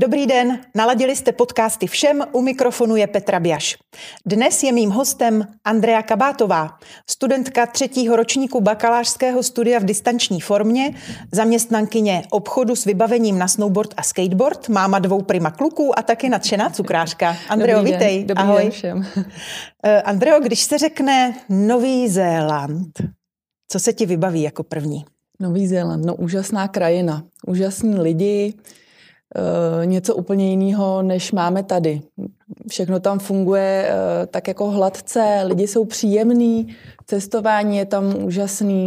Dobrý den, naladili jste podcasty všem, u mikrofonu je Petra Biaš. Dnes je mým hostem Andrea Kabátová, studentka třetího ročníku bakalářského studia v distanční formě, zaměstnankyně obchodu s vybavením na snowboard a skateboard, máma dvou prima kluků a taky nadšená cukrářka. Andreo, Dobrý vítej. Den. Dobrý Ahoj. den všem. Uh, Andreo, když se řekne Nový Zéland, co se ti vybaví jako první? Nový Zéland, no úžasná krajina, úžasní lidi, Uh, něco úplně jiného, než máme tady. Všechno tam funguje uh, tak jako hladce, lidi jsou příjemní, cestování je tam úžasný.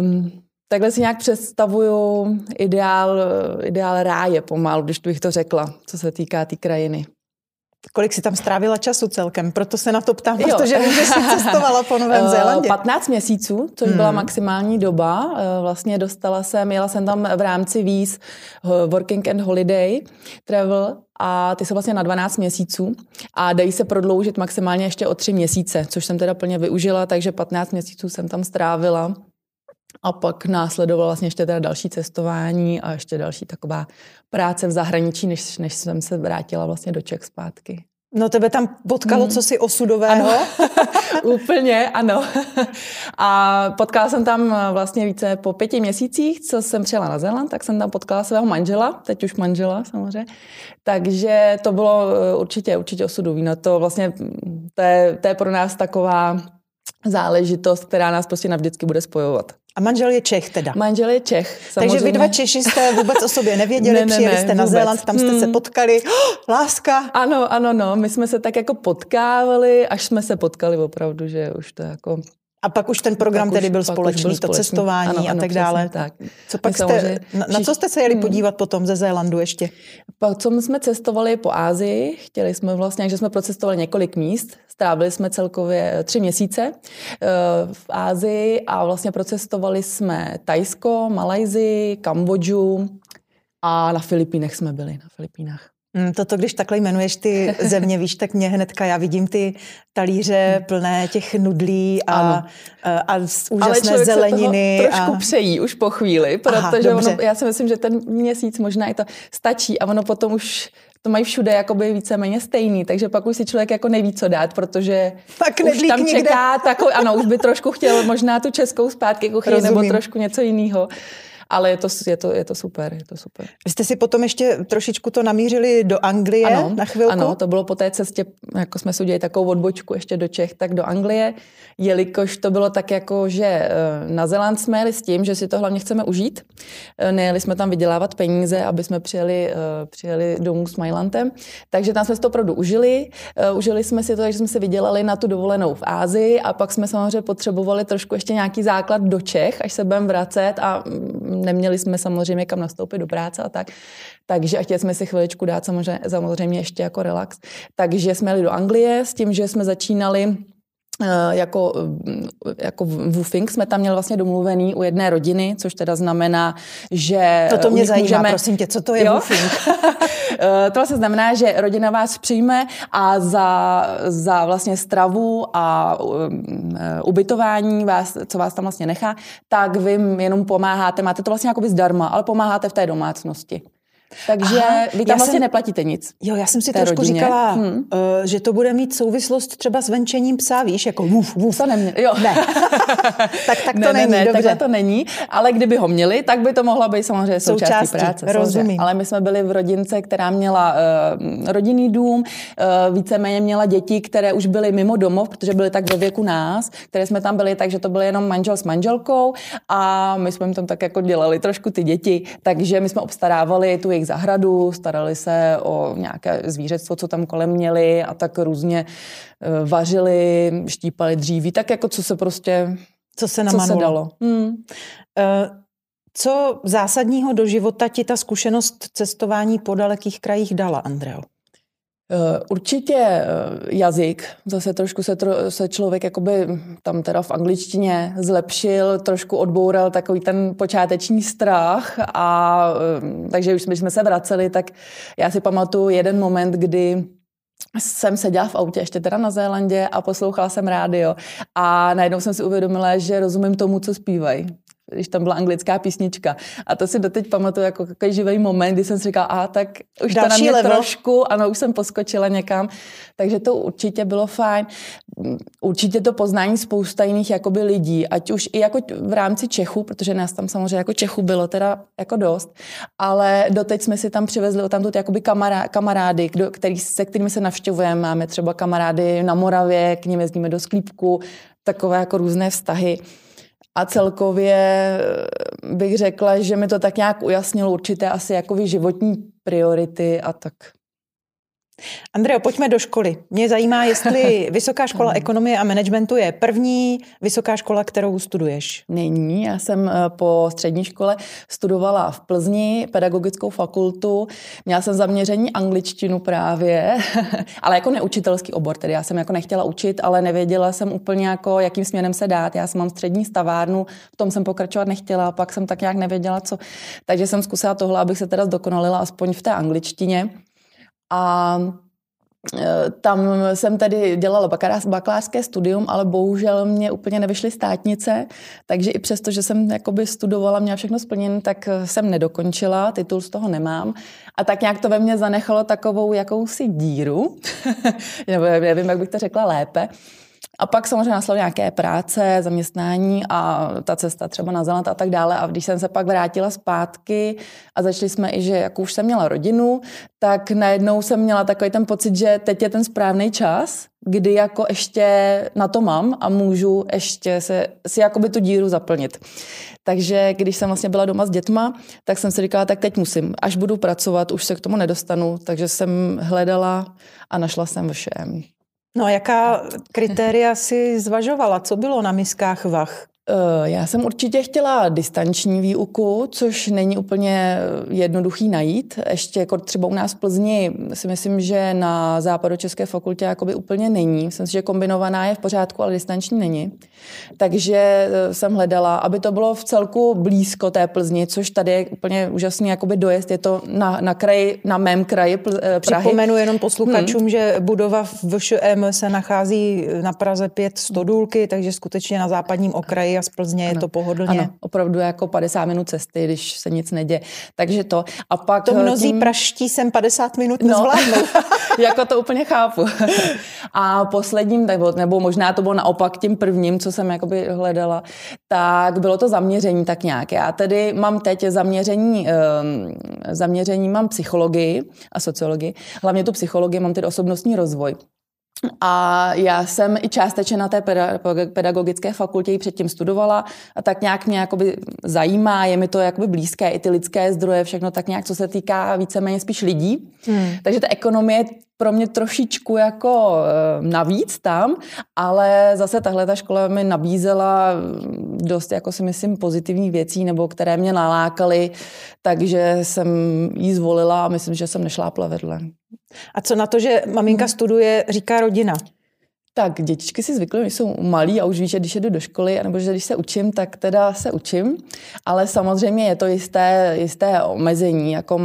Um, takhle si nějak představuju ideál, ideál ráje pomalu, když bych to řekla, co se týká té tý krajiny. Kolik si tam strávila času celkem? Proto se na to ptám, jo. protože vím, že jsi cestovala po Novém Zélandě. 15 měsíců, což hmm. byla maximální doba. Vlastně dostala jsem, jela jsem tam v rámci víz Working and Holiday Travel a ty jsou vlastně na 12 měsíců a dají se prodloužit maximálně ještě o 3 měsíce, což jsem teda plně využila, takže 15 měsíců jsem tam strávila. A pak následovalo vlastně ještě teda další cestování a ještě další taková práce v zahraničí, než, než jsem se vrátila vlastně do Čech zpátky. No tebe tam potkalo hmm. co si osudového? Ano. Úplně, ano. A potkala jsem tam vlastně více po pěti měsících, co jsem přijela na Zéland, tak jsem tam potkala svého manžela, teď už manžela samozřejmě. Takže to bylo určitě, určitě osudový. No to vlastně, to je, to je pro nás taková záležitost, která nás prostě navždycky bude spojovat. A manžel je Čech teda? Manžel je Čech, samozřejmě. Takže vy dva Češi jste vůbec o sobě nevěděli, ne, ne, přijeli jste ne, na Zéland, tam jste hmm. se potkali. Oh, láska! Ano, ano, no, my jsme se tak jako potkávali, až jsme se potkali opravdu, že už to jako a pak už ten program pak tedy byl společný, byl společný, to cestování ano, ano, a tak dále. Tak. Co pak jste, na, na co jste se jeli hmm. podívat potom ze Zélandu ještě? My jsme cestovali po Ázii, chtěli jsme vlastně, že jsme procestovali několik míst, strávili jsme celkově tři měsíce eh, v Ázii a vlastně procestovali jsme Tajsko, Malajzii, Kambodžu a na Filipínech jsme byli, na Filipínách. Mm, toto, když takhle jmenuješ ty země, víš, tak mě hnedka, já vidím ty talíře hmm. plné těch nudlí a, a, a úžasné Ale zeleniny. Se toho trošku a... přejí už po chvíli, protože Aha, ono, já si myslím, že ten měsíc možná i to stačí a ono potom už to mají všude jakoby víceméně stejný, takže pak už si člověk jako neví, co dát, protože tak už tam čeká, tako, ano, už by trošku chtěl možná tu českou zpátky kuchyni nebo trošku něco jiného ale je to, je to, je to super, je to super. Vy jste si potom ještě trošičku to namířili do Anglie ano, na chvilku? Ano, to bylo po té cestě, jako jsme si udělali takovou odbočku ještě do Čech, tak do Anglie, jelikož to bylo tak jako, že eh, na Zeland jsme jeli s tím, že si to hlavně chceme užít. Eh, nejeli jsme tam vydělávat peníze, aby jsme přijeli, eh, přijeli domů s Mailantem. Takže tam jsme si to opravdu užili. Užili jsme si to, že jsme si vydělali na tu dovolenou v Ázii a pak jsme samozřejmě potřebovali trošku ještě nějaký základ do Čech, až se budeme vracet a mm, neměli jsme samozřejmě kam nastoupit do práce a tak. Takže a chtěli jsme si chviličku dát samozřejmě, samozřejmě ještě jako relax. Takže jsme jeli do Anglie s tím, že jsme začínali jako, eh, jako woofing jsme tam měli vlastně domluvený u jedné rodiny, což teda znamená, že... To to mě zajímá, můžeme... prosím tě, co to je jo? woofing? Eh, to vlastně znamená, že rodina vás přijme a za, za vlastně stravu a um, ubytování, vás, co vás tam vlastně nechá, tak vy jenom pomáháte, máte to vlastně jako zdarma, ale pomáháte v té domácnosti. Takže Aha, vy tam vlastně jsem, neplatíte nic. Jo, já jsem si trošku rodině. říkala, hmm. uh, že to bude mít souvislost třeba s venčením psa, víš, jako vuf, vuf. To nemě, jo. Ne. tak, tak to ne, není, ne, dobře. to není, ale kdyby ho měli, tak by to mohla být samozřejmě součástí, součástí práce. Rozumím. Samozřejmě. Ale my jsme byli v rodince, která měla uh, rodinný dům, uh, víceméně měla děti, které už byly mimo domov, protože byly tak ve věku nás, které jsme tam byli, takže to byly jenom manžel s manželkou a my jsme jim tam tak jako dělali trošku ty děti, takže my jsme obstarávali tu jejich zahradu, starali se o nějaké zvířectvo, co tam kolem měli a tak různě eh, vařili, štípali dříví, tak jako co se prostě co se, co se dalo. Hmm. Uh, co zásadního do života ti ta zkušenost cestování po dalekých krajích dala, Andreo? Eh, určitě eh, jazyk, zase trošku se, tro, se člověk jakoby tam teda v angličtině zlepšil, trošku odboural takový ten počáteční strach a eh, takže už jsme, jsme se vraceli, tak já si pamatuju jeden moment, kdy jsem seděla v autě, ještě teda na Zélandě a poslouchala jsem rádio a najednou jsem si uvědomila, že rozumím tomu, co zpívají když tam byla anglická písnička. A to si doteď pamatuju jako takový živý moment, kdy jsem si říkala, a tak už Další to na mě level. trošku, ano, už jsem poskočila někam, takže to určitě bylo fajn. Určitě to poznání spousta jiných jakoby lidí, ať už i jako v rámci Čechu, protože nás tam samozřejmě jako Čechu bylo teda jako dost, ale doteď jsme si tam přivezli tam jakoby kamará, kamarády, kdo, který, se kterými se navštěvujeme. Máme třeba kamarády na Moravě, k ním jezdíme do Sklípku, takové jako různé vztahy. A celkově eh, bych řekla, že mi to tak nějak ujasnilo určité asi jako životní priority a tak. Andreo, pojďme do školy. Mě zajímá, jestli Vysoká škola ekonomie a managementu je první vysoká škola, kterou studuješ. Není, já jsem eh, po střední škole studovala v Plzni pedagogickou fakultu. Měla jsem zaměření angličtinu právě, ale jako neučitelský obor, tedy já jsem jako nechtěla učit, ale nevěděla jsem úplně jako, jakým směrem se dát. Já jsem mám střední stavárnu, v tom jsem pokračovat nechtěla, pak jsem tak nějak nevěděla, co. Takže jsem zkusila tohle, abych se teda zdokonalila aspoň v té angličtině. A e, tam jsem tedy dělala bakalářské studium, ale bohužel mě úplně nevyšly státnice, takže i přesto, že jsem jakoby studovala, měla všechno splněné, tak jsem nedokončila, titul z toho nemám. A tak nějak to ve mně zanechalo takovou jakousi díru, nebo nevím, jak bych to řekla lépe. A pak samozřejmě následuje nějaké práce, zaměstnání a ta cesta třeba na Zeland a tak dále. A když jsem se pak vrátila zpátky a začali jsme i, že jako už jsem měla rodinu, tak najednou jsem měla takový ten pocit, že teď je ten správný čas, kdy jako ještě na to mám a můžu ještě se, si jakoby tu díru zaplnit. Takže když jsem vlastně byla doma s dětma, tak jsem si říkala, tak teď musím. Až budu pracovat, už se k tomu nedostanu. Takže jsem hledala a našla jsem všem. No a jaká kritéria si zvažovala? Co bylo na miskách vach? Eh, já jsem určitě chtěla distanční výuku, což není úplně jednoduchý najít. Ještě jako třeba u nás v Plzni si myslím, že na západočeské fakultě jakoby úplně není. Myslím si, že kombinovaná je v pořádku, ale distanční není. Takže eh, jsem hledala, aby to bylo v celku blízko té Plzni, což tady je úplně úžasný jakoby dojezd. Je to na, na kraji, na mém kraji Pl- eh, Prahy. Připomenu jenom posluchačům, hmm. že budova v VŠM se nachází na Praze 5 Stodůlky, takže skutečně na západním okraji a z Plzně ano. je to pohodlně. Ano, opravdu jako 50 minut cesty, když se nic neděje. Takže to. A pak to mnozí tím... praští sem 50 minut nezvládnou. No, jako to úplně chápu. A posledním, nebo, nebo možná to bylo naopak tím prvním, co jsem jakoby hledala, tak bylo to zaměření tak nějak. Já tedy mám teď zaměření, um, zaměření mám psychologii a sociologii. Hlavně tu psychologii mám tedy osobnostní rozvoj. A já jsem i částečně na té pedagogické fakultě předtím studovala a tak nějak mě jakoby zajímá, je mi to jakoby blízké, i ty lidské zdroje, všechno tak nějak, co se týká víceméně spíš lidí. Hmm. Takže ta ekonomie pro mě trošičku jako eh, navíc tam, ale zase tahle ta škola mi nabízela dost, jako si myslím, pozitivních věcí, nebo které mě nalákaly, takže jsem ji zvolila a myslím, že jsem nešlápla vedle. A co na to, že maminka studuje, říká rodina? Tak dětičky si zvykly, jsou malí a už ví, že když jdu do školy, nebo že když se učím, tak teda se učím. Ale samozřejmě je to jisté, jisté omezení. Jako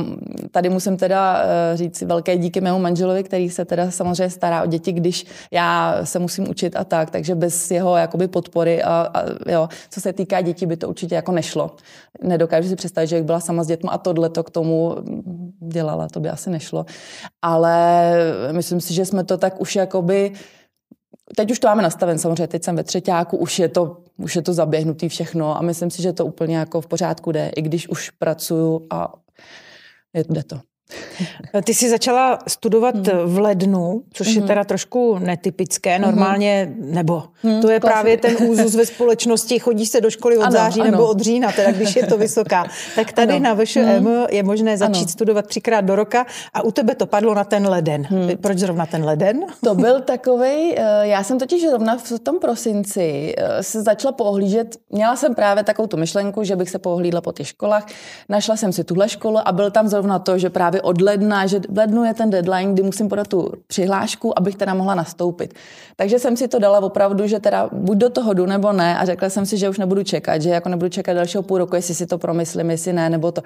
tady musím teda eh, říct velké díky mému manželovi, který se teda samozřejmě stará o děti, když já se musím učit a tak. Takže bez jeho jakoby podpory a, a jo, co se týká dětí, by to určitě jako nešlo. Nedokážu si představit, že bych byla sama s dětmi a tohle to k tomu dělala, to by asi nešlo. Ale myslím si, že jsme to tak už jakoby Teď už to máme nastaven, samozřejmě teď jsem ve třetíku, už je to, už je to zaběhnutý všechno a myslím si, že to úplně jako v pořádku jde, i když už pracuju a jde to. Ty jsi začala studovat hmm. v lednu, což hmm. je teda trošku netypické, hmm. normálně, nebo hmm. to je právě ten úzus ve společnosti, chodí se do školy od ano, září ano. nebo od října, teda když je to vysoká. Tak tady ano. na VŠM hmm. je možné začít ano. studovat třikrát do roka a u tebe to padlo na ten leden. Hmm. Proč zrovna ten leden? To byl takový. Eh, já jsem totiž zrovna v tom prosinci eh, se začala pohlížet, měla jsem právě takovou tu myšlenku, že bych se pohlídla po těch školách, našla jsem si tuhle školu a byl tam zrovna to, že právě od ledna, že v lednu je ten deadline, kdy musím podat tu přihlášku, abych teda mohla nastoupit. Takže jsem si to dala opravdu, že teda buď do toho jdu nebo ne a řekla jsem si, že už nebudu čekat, že jako nebudu čekat dalšího půl roku, jestli si to promyslím, jestli ne, nebo to.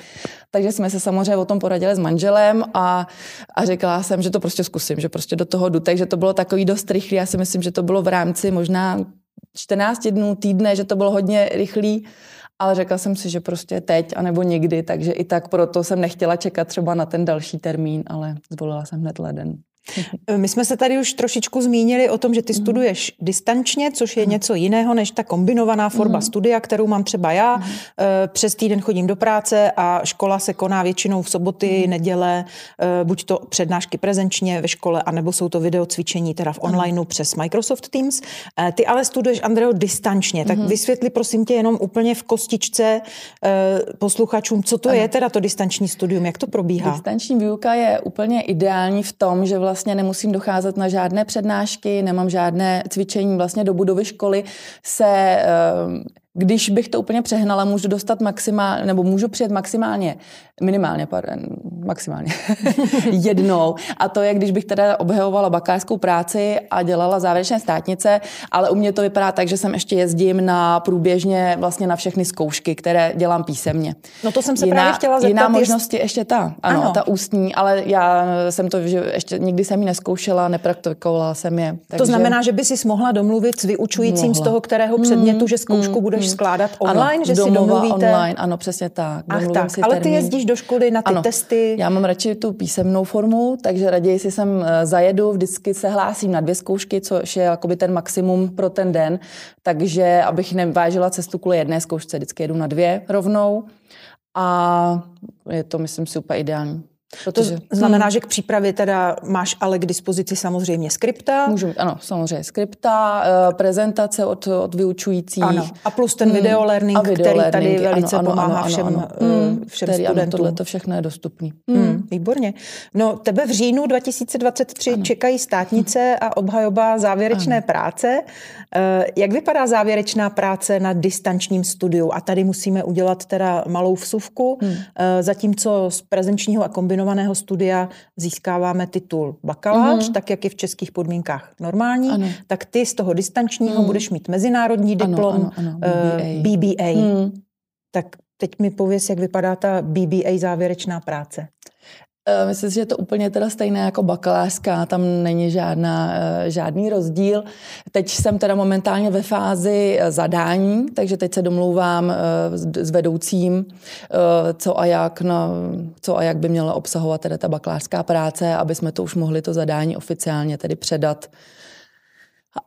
Takže jsme se samozřejmě o tom poradili s manželem a, a řekla jsem, že to prostě zkusím, že prostě do toho jdu. Takže to bylo takový dost rychlý. Já si myslím, že to bylo v rámci možná 14 dnů, týdne, že to bylo hodně rychlý ale řekla jsem si, že prostě teď, anebo někdy, takže i tak proto jsem nechtěla čekat třeba na ten další termín, ale zvolila jsem hned leden. My jsme se tady už trošičku zmínili o tom, že ty mhm. studuješ distančně, což je mhm. něco jiného než ta kombinovaná forma mm. studia, kterou mám třeba já. Mm. Přes týden chodím do práce a škola se koná většinou v soboty, neděle, eh, buď to přednášky prezenčně ve škole, anebo jsou to videocvičení teda v onlineu přes Microsoft Teams. Eh, ty ale studuješ, Andreo, distančně, tak vysvětli prosím tě jenom úplně v kostičce posluchačům, co to ano. je teda to distanční studium, jak to probíhá? Distanční výuka je úplně ideální v tom, že vlastně vlastně nemusím docházet na žádné přednášky, nemám žádné cvičení vlastně do budovy školy, se když bych to úplně přehnala, můžu dostat maximálně, nebo můžu přijet maximálně, minimálně, pardon, maximálně, jednou. A to je, když bych teda obhajovala bakalářskou práci a dělala závěrečné státnice, ale u mě to vypadá tak, že jsem ještě jezdím na průběžně vlastně na všechny zkoušky, které dělám písemně. No to jsem se jiná, právě chtěla zeptat. Jiná možnost je ještě ta, ano, ano, ta ústní, ale já jsem to, že ještě nikdy jsem ji neskoušela, nepraktikovala jsem je. Takže... To znamená, že by si mohla domluvit s vyučujícím mohla. z toho kterého předmětu, mm, že zkoušku mm, budeš mm, skládat online, ano, že si domluvíte? online, ano, přesně tak. Ach tak, si ale termín. ty jezdíš do školy na ty ano, testy? Já mám radši tu písemnou formu, takže raději si sem eh, zajedu, vždycky se hlásím na dvě zkoušky, což je jakoby ten maximum pro ten den, takže abych nevážila cestu kvůli jedné zkoušce, vždycky jedu na dvě rovnou a je to, myslím si, úplně ideální. Protože, to znamená, hmm. že k přípravě teda máš ale k dispozici samozřejmě skripta. Můžu, ano, samozřejmě skripta, eh, prezentace od, od vyučujících. Ano. A plus ten video learning, hmm. video který learning, tady velice ano, pomáhá ano, všem, ano, ano. Hmm. všem který, studentům. Ano, tohle to všechno je dostupné. Hmm. Hmm. Výborně. No, tebe v říjnu 2023 ano. čekají státnice a obhajoba závěrečné ano. práce. Eh, jak vypadá závěrečná práce na distančním studiu? A tady musíme udělat teda malou vsuvku, hmm. Eh, zatímco z prezenčního a kombinovaného kombinovaného studia získáváme titul bakalář, mm-hmm. tak jak je v českých podmínkách normální, ano. tak ty z toho distančního mm. budeš mít mezinárodní diplom ano, ano, ano. BBA. Uh, BBA. Mm. Tak teď mi pověs, jak vypadá ta BBA závěrečná práce. Eh, myslím si, že je to úplně teda stejné jako bakalářská, tam není žádná, eh, žádný rozdíl. Teď jsem teda momentálně ve fázi eh, zadání, takže teď se domlouvám s vedoucím, co a jak, no, co a jak by měla obsahovat teda ta bakalářská práce, aby jsme to už mohli to zadání oficiálně tedy předat.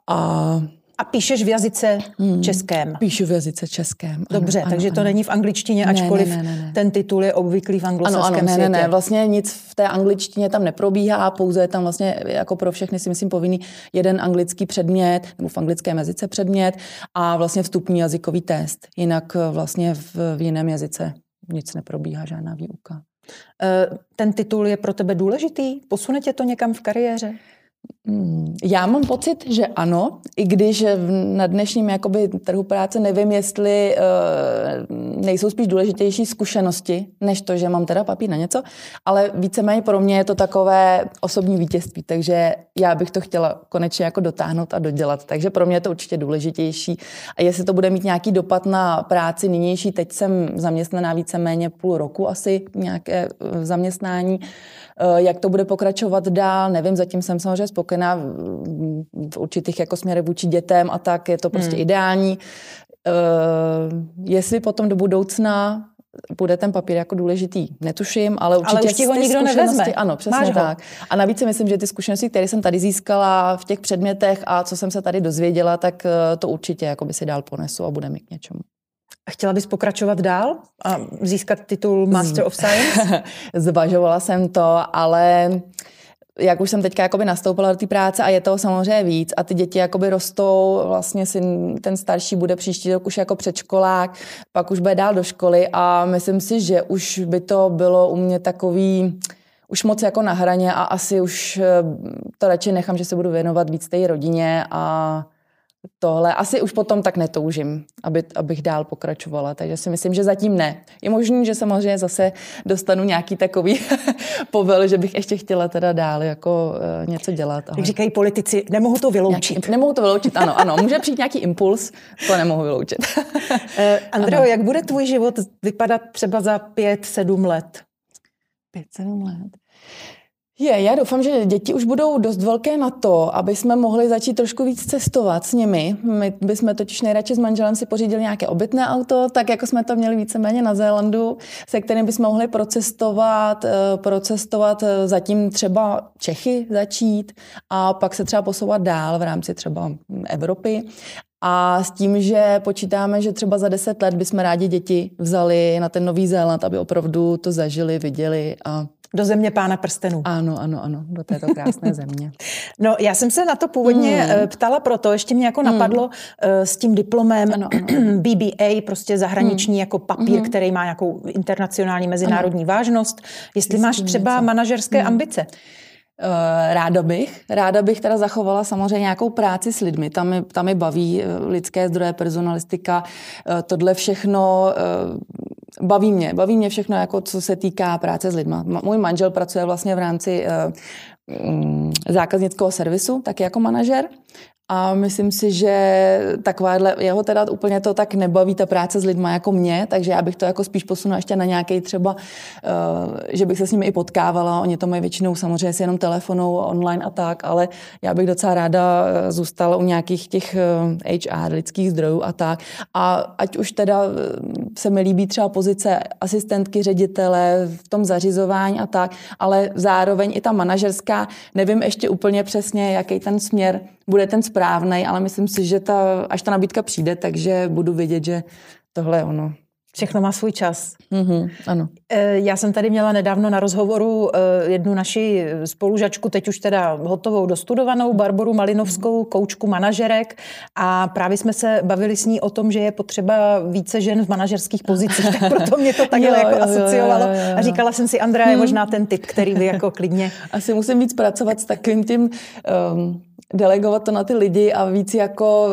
A a píšeš v jazyce hmm. českém. Píšu v jazyce českém. Dobře, ano, takže ano, to ano. není v angličtině, ačkoliv ne, ne, ne, ne. ten titul je obvyklý v anglosaském ano, ano, ne, ne, ne, vlastně nic v té angličtině tam neprobíhá, pouze je tam vlastně jako pro všechny si myslím povinný jeden anglický předmět, nebo v anglickém jazyce předmět a vlastně vstupní jazykový test. Jinak vlastně v, v jiném jazyce nic neprobíhá, žádná výuka. Eh, ten titul je pro tebe důležitý? Posune tě to někam v kariéře? Hmm, já mám pocit, že ano, i když na dnešním jakoby, trhu práce nevím, jestli uh, nejsou spíš důležitější zkušenosti, než to, že mám teda papír na něco, ale víceméně pro mě je to takové osobní vítězství, takže já bych to chtěla konečně jako dotáhnout a dodělat, takže pro mě je to určitě důležitější. A jestli to bude mít nějaký dopad na práci nynější, teď jsem zaměstnaná víceméně půl roku asi nějaké uh, zaměstnání, uh, jak to bude pokračovat dál, nevím, zatím jsem samozřejmě spokojená v určitých jako směrech vůči dětem a tak, je to prostě hmm. ideální. Uh, jestli potom do budoucna bude ten papír jako důležitý, netuším, ale určitě ale už ti ho nikdo nevezme. Ano, přesně Máš tak. Ho. A navíc si myslím, že ty zkušenosti, které jsem tady získala v těch předmětech a co jsem se tady dozvěděla, tak eh, to určitě jako by si dál ponesu a bude mi k něčemu. A chtěla bys pokračovat dál a získat titul Master of Science? Zvažovala jsem to, ale jak už jsem teďka jakoby nastoupila do té práce a je toho samozřejmě víc a ty děti jakoby rostou, vlastně si ten starší bude příští rok už jako předškolák, pak už bude dál do školy a myslím si, že už by to bylo u mě takový už moc jako na hraně a asi už eh, to radši nechám, že se budu věnovat víc té rodině a tohle. Asi už potom tak netoužím, aby, abych dál pokračovala, takže si myslím, že zatím ne. Je možné, že samozřejmě zase dostanu nějaký takový povel, že bych ještě chtěla teda dál jako uh, něco dělat. Ale... Jak říkají politici, nemohu to vyloučit. Nějaký, nemohu to vyloučit, ano, ano. Může přijít nějaký impuls, to nemohu vyloučit. uh, Andreo, jak bude tvůj život vypadat třeba za pět, sedm let? Pět, sedm let. Je, já doufám, že děti už budou dost velké na to, aby jsme mohli začít trošku víc cestovat s nimi. My bychom totiž nejradši s manželem si pořídili nějaké obytné auto, tak jako jsme to měli víceméně na Zélandu, se kterým bychom mohli procestovat, eh, procestovat eh, zatím třeba Čechy začít a pak se třeba posouvat dál v rámci třeba Evropy. A s tím, že počítáme, že třeba za deset let bychom rádi děti vzali na ten Nový Zéland, aby opravdu to zažili, viděli a do země pána prstenů. Ano, ano, ano, do této krásné země. no, já jsem se na to původně hmm. ptala proto, ještě mě jako hmm. napadlo uh, s tím diplomem ano, ano. BBA, prostě zahraniční hmm. jako papír, hmm. který má nějakou internacionální mezinárodní ano. vážnost. Jestli Jestli máš třeba něco. manažerské hmm. ambice. Uh, ráda bych. Ráda bych teda zachovala samozřejmě nějakou práci s lidmi. Tam mi, tam mi baví lidské zdroje, personalistika, tohle všechno baví mě, baví mě všechno, jako co se týká práce s lidma. Můj manžel pracuje vlastně v rámci uh, zákaznického servisu, taky jako manažer. A myslím si, že takováhle, jeho teda úplně to tak nebaví ta práce s lidma jako mě, takže já bych to jako spíš posunula ještě na nějaký třeba, uh, že bych se s nimi i potkávala. Oni to mají většinou samozřejmě jenom telefonou, online a tak, ale já bych docela ráda eh, zůstala u nějakých těch HR, eh, lidských zdrojů a tak. A ať už teda se mi líbí třeba pozice asistentky, ředitele v tom zařizování a tak, ale zároveň i ta manažerská, nevím ještě úplně přesně, jaký ten směr bude ten správný, ale myslím si, že ta, až ta nabídka přijde, takže budu vědět, že tohle je ono. Všechno má svůj čas. Mm-hmm, ano. E, já jsem tady měla nedávno na rozhovoru e, jednu naši spolužačku, teď už teda hotovou dostudovanou, Barboru Malinovskou, koučku manažerek a právě jsme se bavili s ní o tom, že je potřeba více žen v manažerských pozicích, tak proto mě to takhle jo, jako jo, asociovalo jo, jo, jo. a říkala jsem si, Andrea je hmm. možná ten typ, který by jako klidně... Asi musím víc pracovat s takovým tím... Um delegovat to na ty lidi a víc jako,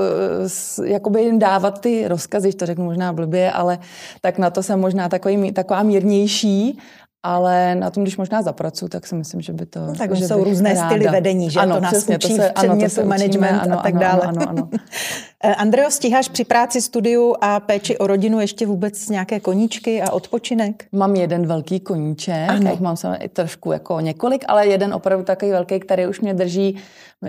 jakoby jim dávat ty rozkazy, to řeknu možná blbě, ale tak na to jsem možná takový, taková mírnější ale na tom, když možná zapracuju, tak si myslím, že by to... No, tak že jsou různé ráda. styly vedení, že ano, to nás přesně, učí to se, v předmětu ano, management ano, a tak ano, dále. Ano, ano, ano. Eh, Andreo, stíháš při práci, studiu a péči o rodinu ještě vůbec nějaké koníčky a odpočinek? Mám jeden velký koníček, ano. mám se i trošku jako několik, ale jeden opravdu takový velký, který už mě drží,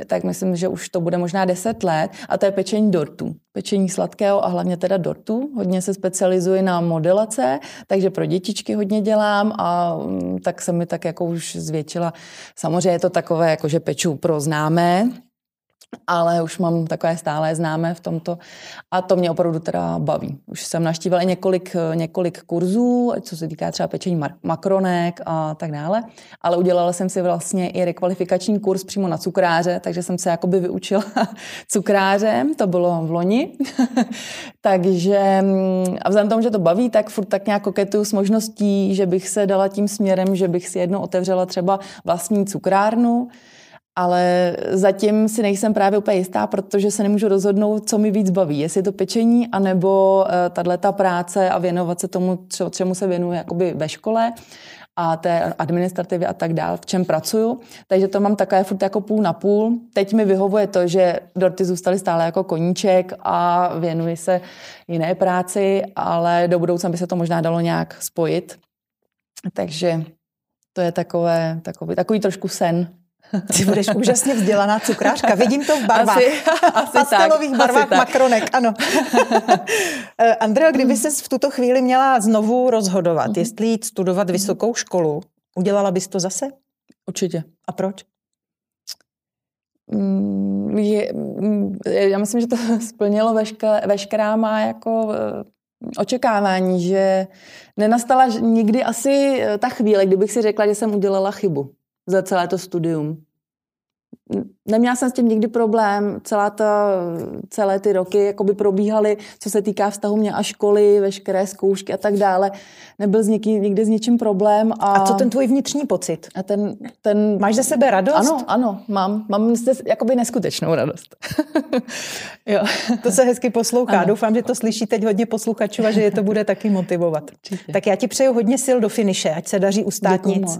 tak myslím, že už to bude možná 10 let a to je pečení dortu. Pečení sladkého a hlavně teda dortu. Hodně se specializuji na modelace, takže pro dětičky hodně dělám a mm, tak se mi tak jako už zvětšila. Samozřejmě je to takové, jako že peču pro známé, ale už mám takové stále známé v tomto a to mě opravdu teda baví. Už jsem naštívila několik, několik kurzů, co se týká třeba pečení makronek a tak dále, ale udělala jsem si vlastně i rekvalifikační kurz přímo na cukráře, takže jsem se jakoby vyučila cukrářem, to bylo v loni. takže a vzhledem tomu, že to baví, tak furt tak nějak koketuju s možností, že bych se dala tím směrem, že bych si jednou otevřela třeba vlastní cukrárnu, ale zatím si nejsem právě úplně jistá, protože se nemůžu rozhodnout, co mi víc baví. Jestli to pečení, anebo uh, tahle ta práce a věnovat se tomu, čemu se věnuju jakoby ve škole a té administrativy a tak dál, v čem pracuju. Takže to mám takové furt jako půl na půl. Teď mi vyhovuje to, že dorty zůstaly stále jako koníček a věnuji se jiné práci, ale do budoucna by se to možná dalo nějak spojit. Takže to je takové, takový, takový trošku sen ty budeš úžasně vzdělaná cukrářka. Vidím to v barvách. Asi, asi Pastelových tak, barvách asi makronek, tak. ano. Eh, Andrea, kdyby se v tuto chvíli měla znovu rozhodovat, mm-hmm. jestli jít studovat vysokou školu, udělala bys to zase? Určitě. A proč? Mm, je, mm, já myslím, že to splnilo veškerá, veškerá má jako eh, očekávání, že nenastala nikdy asi eh, ta chvíle, kdybych si řekla, že jsem udělala chybu za celé to studium. Neměla jsem s tím nikdy problém, celá ta, celé ty roky jakoby probíhaly, co se týká vztahu mě a školy, veškeré zkoušky a tak dále. Nebyl z něký, nikdy s ničím problém. A, a co ten tvůj vnitřní pocit? A ten, ten... Máš ze sebe radost? Ano, ano, mám. Mám zde jakoby neskutečnou radost. jo. To se hezky poslouchá. Ano. Doufám, že to slyší teď hodně posluchačů a že je to bude taky motivovat. Určitě. Tak já ti přeju hodně sil do finiše, ať se daří ustátnic.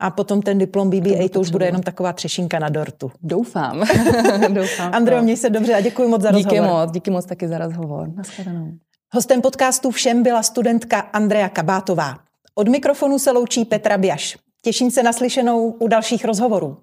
A potom ten diplom BBA, to, to už bude jenom taková třešinka na dortu. Doufám. Doufám. Andreo, měj se dobře a děkuji moc za díky rozhovor. Moc, díky moc taky za rozhovor. Naschledanou. Hostem podcastu všem byla studentka Andrea Kabátová. Od mikrofonu se loučí Petra Biaš. Těším se na slyšenou u dalších rozhovorů.